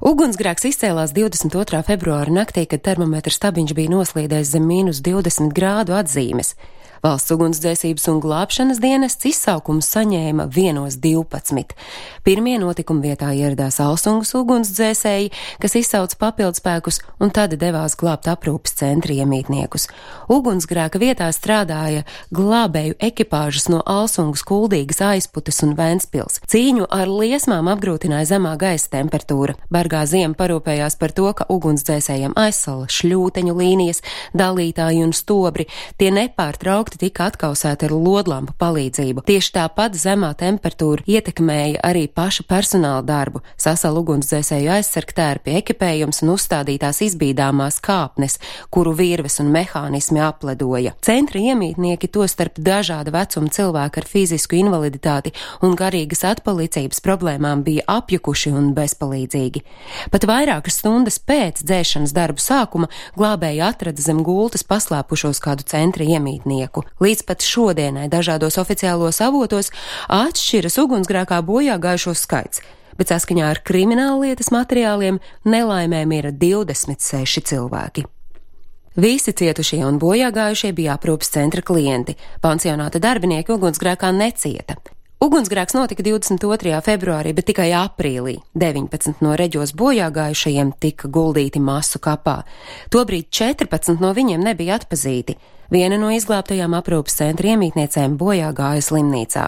Ugunsgrēks izcēlās 22. februāra naktī, kad termometra stabiņš bija noslīdējis zem mīnus 20 grādu atzīmes. Valsts ugunsdzēsības un glābšanas dienests izsaukumu saņēma 1.12. Pirmie notikuma vietā ieradās Alsungas ugunsdzēsēji, kas izsauca papildspēkus un tad devās glābt aprūpas centra iemītniekus. Ugunsgrēka vietā strādāja glābēju ekipāžas no Alsungas, Kuldīgas, Aizputes un Vēnspils. Cīņu ar liesmām apgrūtināja zemā gaisa temperatūra. Bargā ziema parūpējās par to, ka ugunsdzēsējiem aizsala šļūteņu līnijas, dalītāji un stobri. Tie nepārtraukti plaukti tika atkausēti ar lodlampu palīdzību. Tieši tāpat zemā temperatūra ietekmēja arī paša personāla darbu, sasal ugunsdzēsēju aizsargtērpi, ekipējums un uzstādītās izbīdāmās kāpnes, kuru virves un mehānismi apledoja. Centra iemītnieki to starp dažāda vecuma cilvēku ar fizisku invaliditāti un garīgas atpalicības problēmām bija apjukuši un bezpalīdzīgi. Pat vairākas stundas pēc dzēšanas darbu sākuma glābēji atrada zem gultas paslēpušos kādu centra iemītnieku spēku. Līdz pat šodienai dažādos oficiālos avotos atšķiras ugunsgrēkā bojā gājušo skaits bet saskaņā ar krimināla lietas materiāliem nelaimēm ir 26 cilvēki. Visi cietušie un bojāgājušie bija aprūpas centra klienti. Pansionāta darbinieki ugunsgrēkā necieta. Ugunsgrēks notika 22. februārī, bet tikai aprīlī 19 no reģos bojāgājušajiem tika guldīti masu kapā. Tobrīd 14 no viņiem nebija atpazīti. Viena no izglābtajām aprūpas centra iemītniecēm bojā gāja slimnīcā.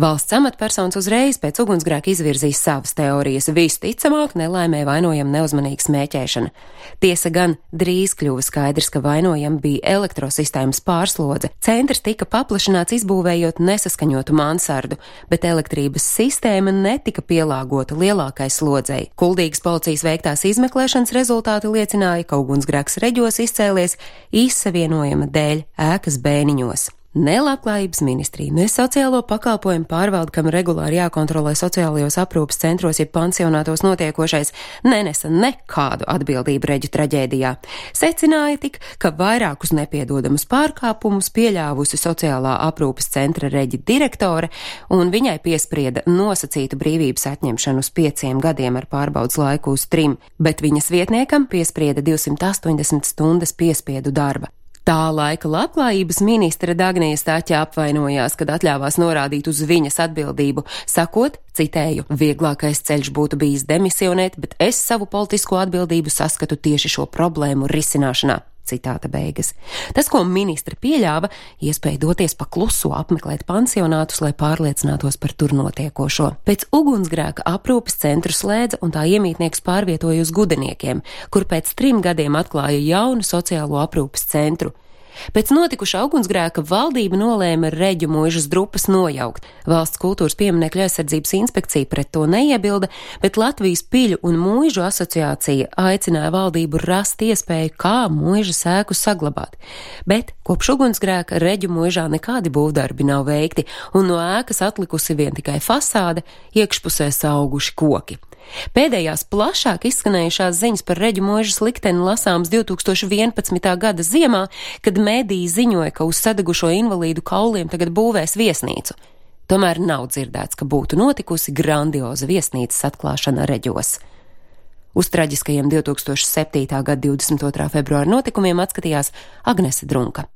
Valsts amatpersonas uzreiz pēc ugunsgrēka izvirzīs savas teorijas, visticamāk nelaimē vainojama neuzmanīga smēķēšana. Tiesa gan drīz kļuva skaidrs, ka vainojama bija elektrosistēmas pārslodze. Centrs tika paplašināts izbūvējot nesaskaņotu mansardu, bet elektrības sistēma netika pielāgota lielākai slodzei. Kuldīgas policijas veiktās izmeklēšanas rezultāti liecināja, ka ugunsgrēks reģos izcēlies izsavienojuma dēļ ēkas bēniņos. Ne labklājības ministrija, ne sociālo pakalpojumu pārvalde, kam regulāri jākontrolē sociālajos aprūpas centros, ja pansionātos notiekošais, nenesa nekādu atbildību reģu traģēdijā. Secināja tik, ka vairākus nepiedodamus pārkāpumus pieļāvusi sociālā aprūpas centra reģi direktore, un viņai piesprieda nosacītu brīvības atņemšanu uz pieciem gadiem ar pārbaudas laiku uz trim, bet viņas vietniekam piesprieda 280 stundas piespiedu darba. Tā laika labklājības ministra Dagnija Stāķa apvainojās, kad atļāvās norādīt uz viņas atbildību, sakot, citēju, vieglākais ceļš būtu bijis demisionēt, bet es savu politisko atbildību saskatu tieši šo problēmu risināšanā. Citāta beigas. Tas, ko ministra pieļāva, iespēja doties pa kluso apmeklēt pansionātus, lai pārliecinātos par tur notiekošo. Pēc ugunsgrēka aprūpes centru slēdza un tā iemītnieks pārvietoja uz gudeniekiem, kur pēc trim gadiem atklāja jaunu sociālo aprūpes centru. Pēc notikušā ugunsgrēka valdība nolēma reģu mūžas drupas nojaukt. Valsts kultūras pieminekļa aizsardzības inspekcija pret to neiebilda, bet Latvijas piļu un mūžu asociācija aicināja valdību rast iespēju, kā mūža sēku saglabāt. Bet kopš ugunsgrēka reģu mūžā nekādi būvdarbi nav veikti, un no ēkas atlikusi vien tikai fasāde, iekšpusē auguši koki. Pēdējās plašāk izskanējušās ziņas par reģu mūžas likteni lasāms 2011. gada ziemā, kad mēdīji ziņoja, ka uz sadegušo invalīdu kauliem tagad būvēs viesnīcu. Tomēr nav dzirdēts, ka būtu notikusi grandioza viesnīcas atklāšana reģos. Uz traģiskajiem 2007. gada 22. februāra notikumiem atskatījās Agnese Drunka.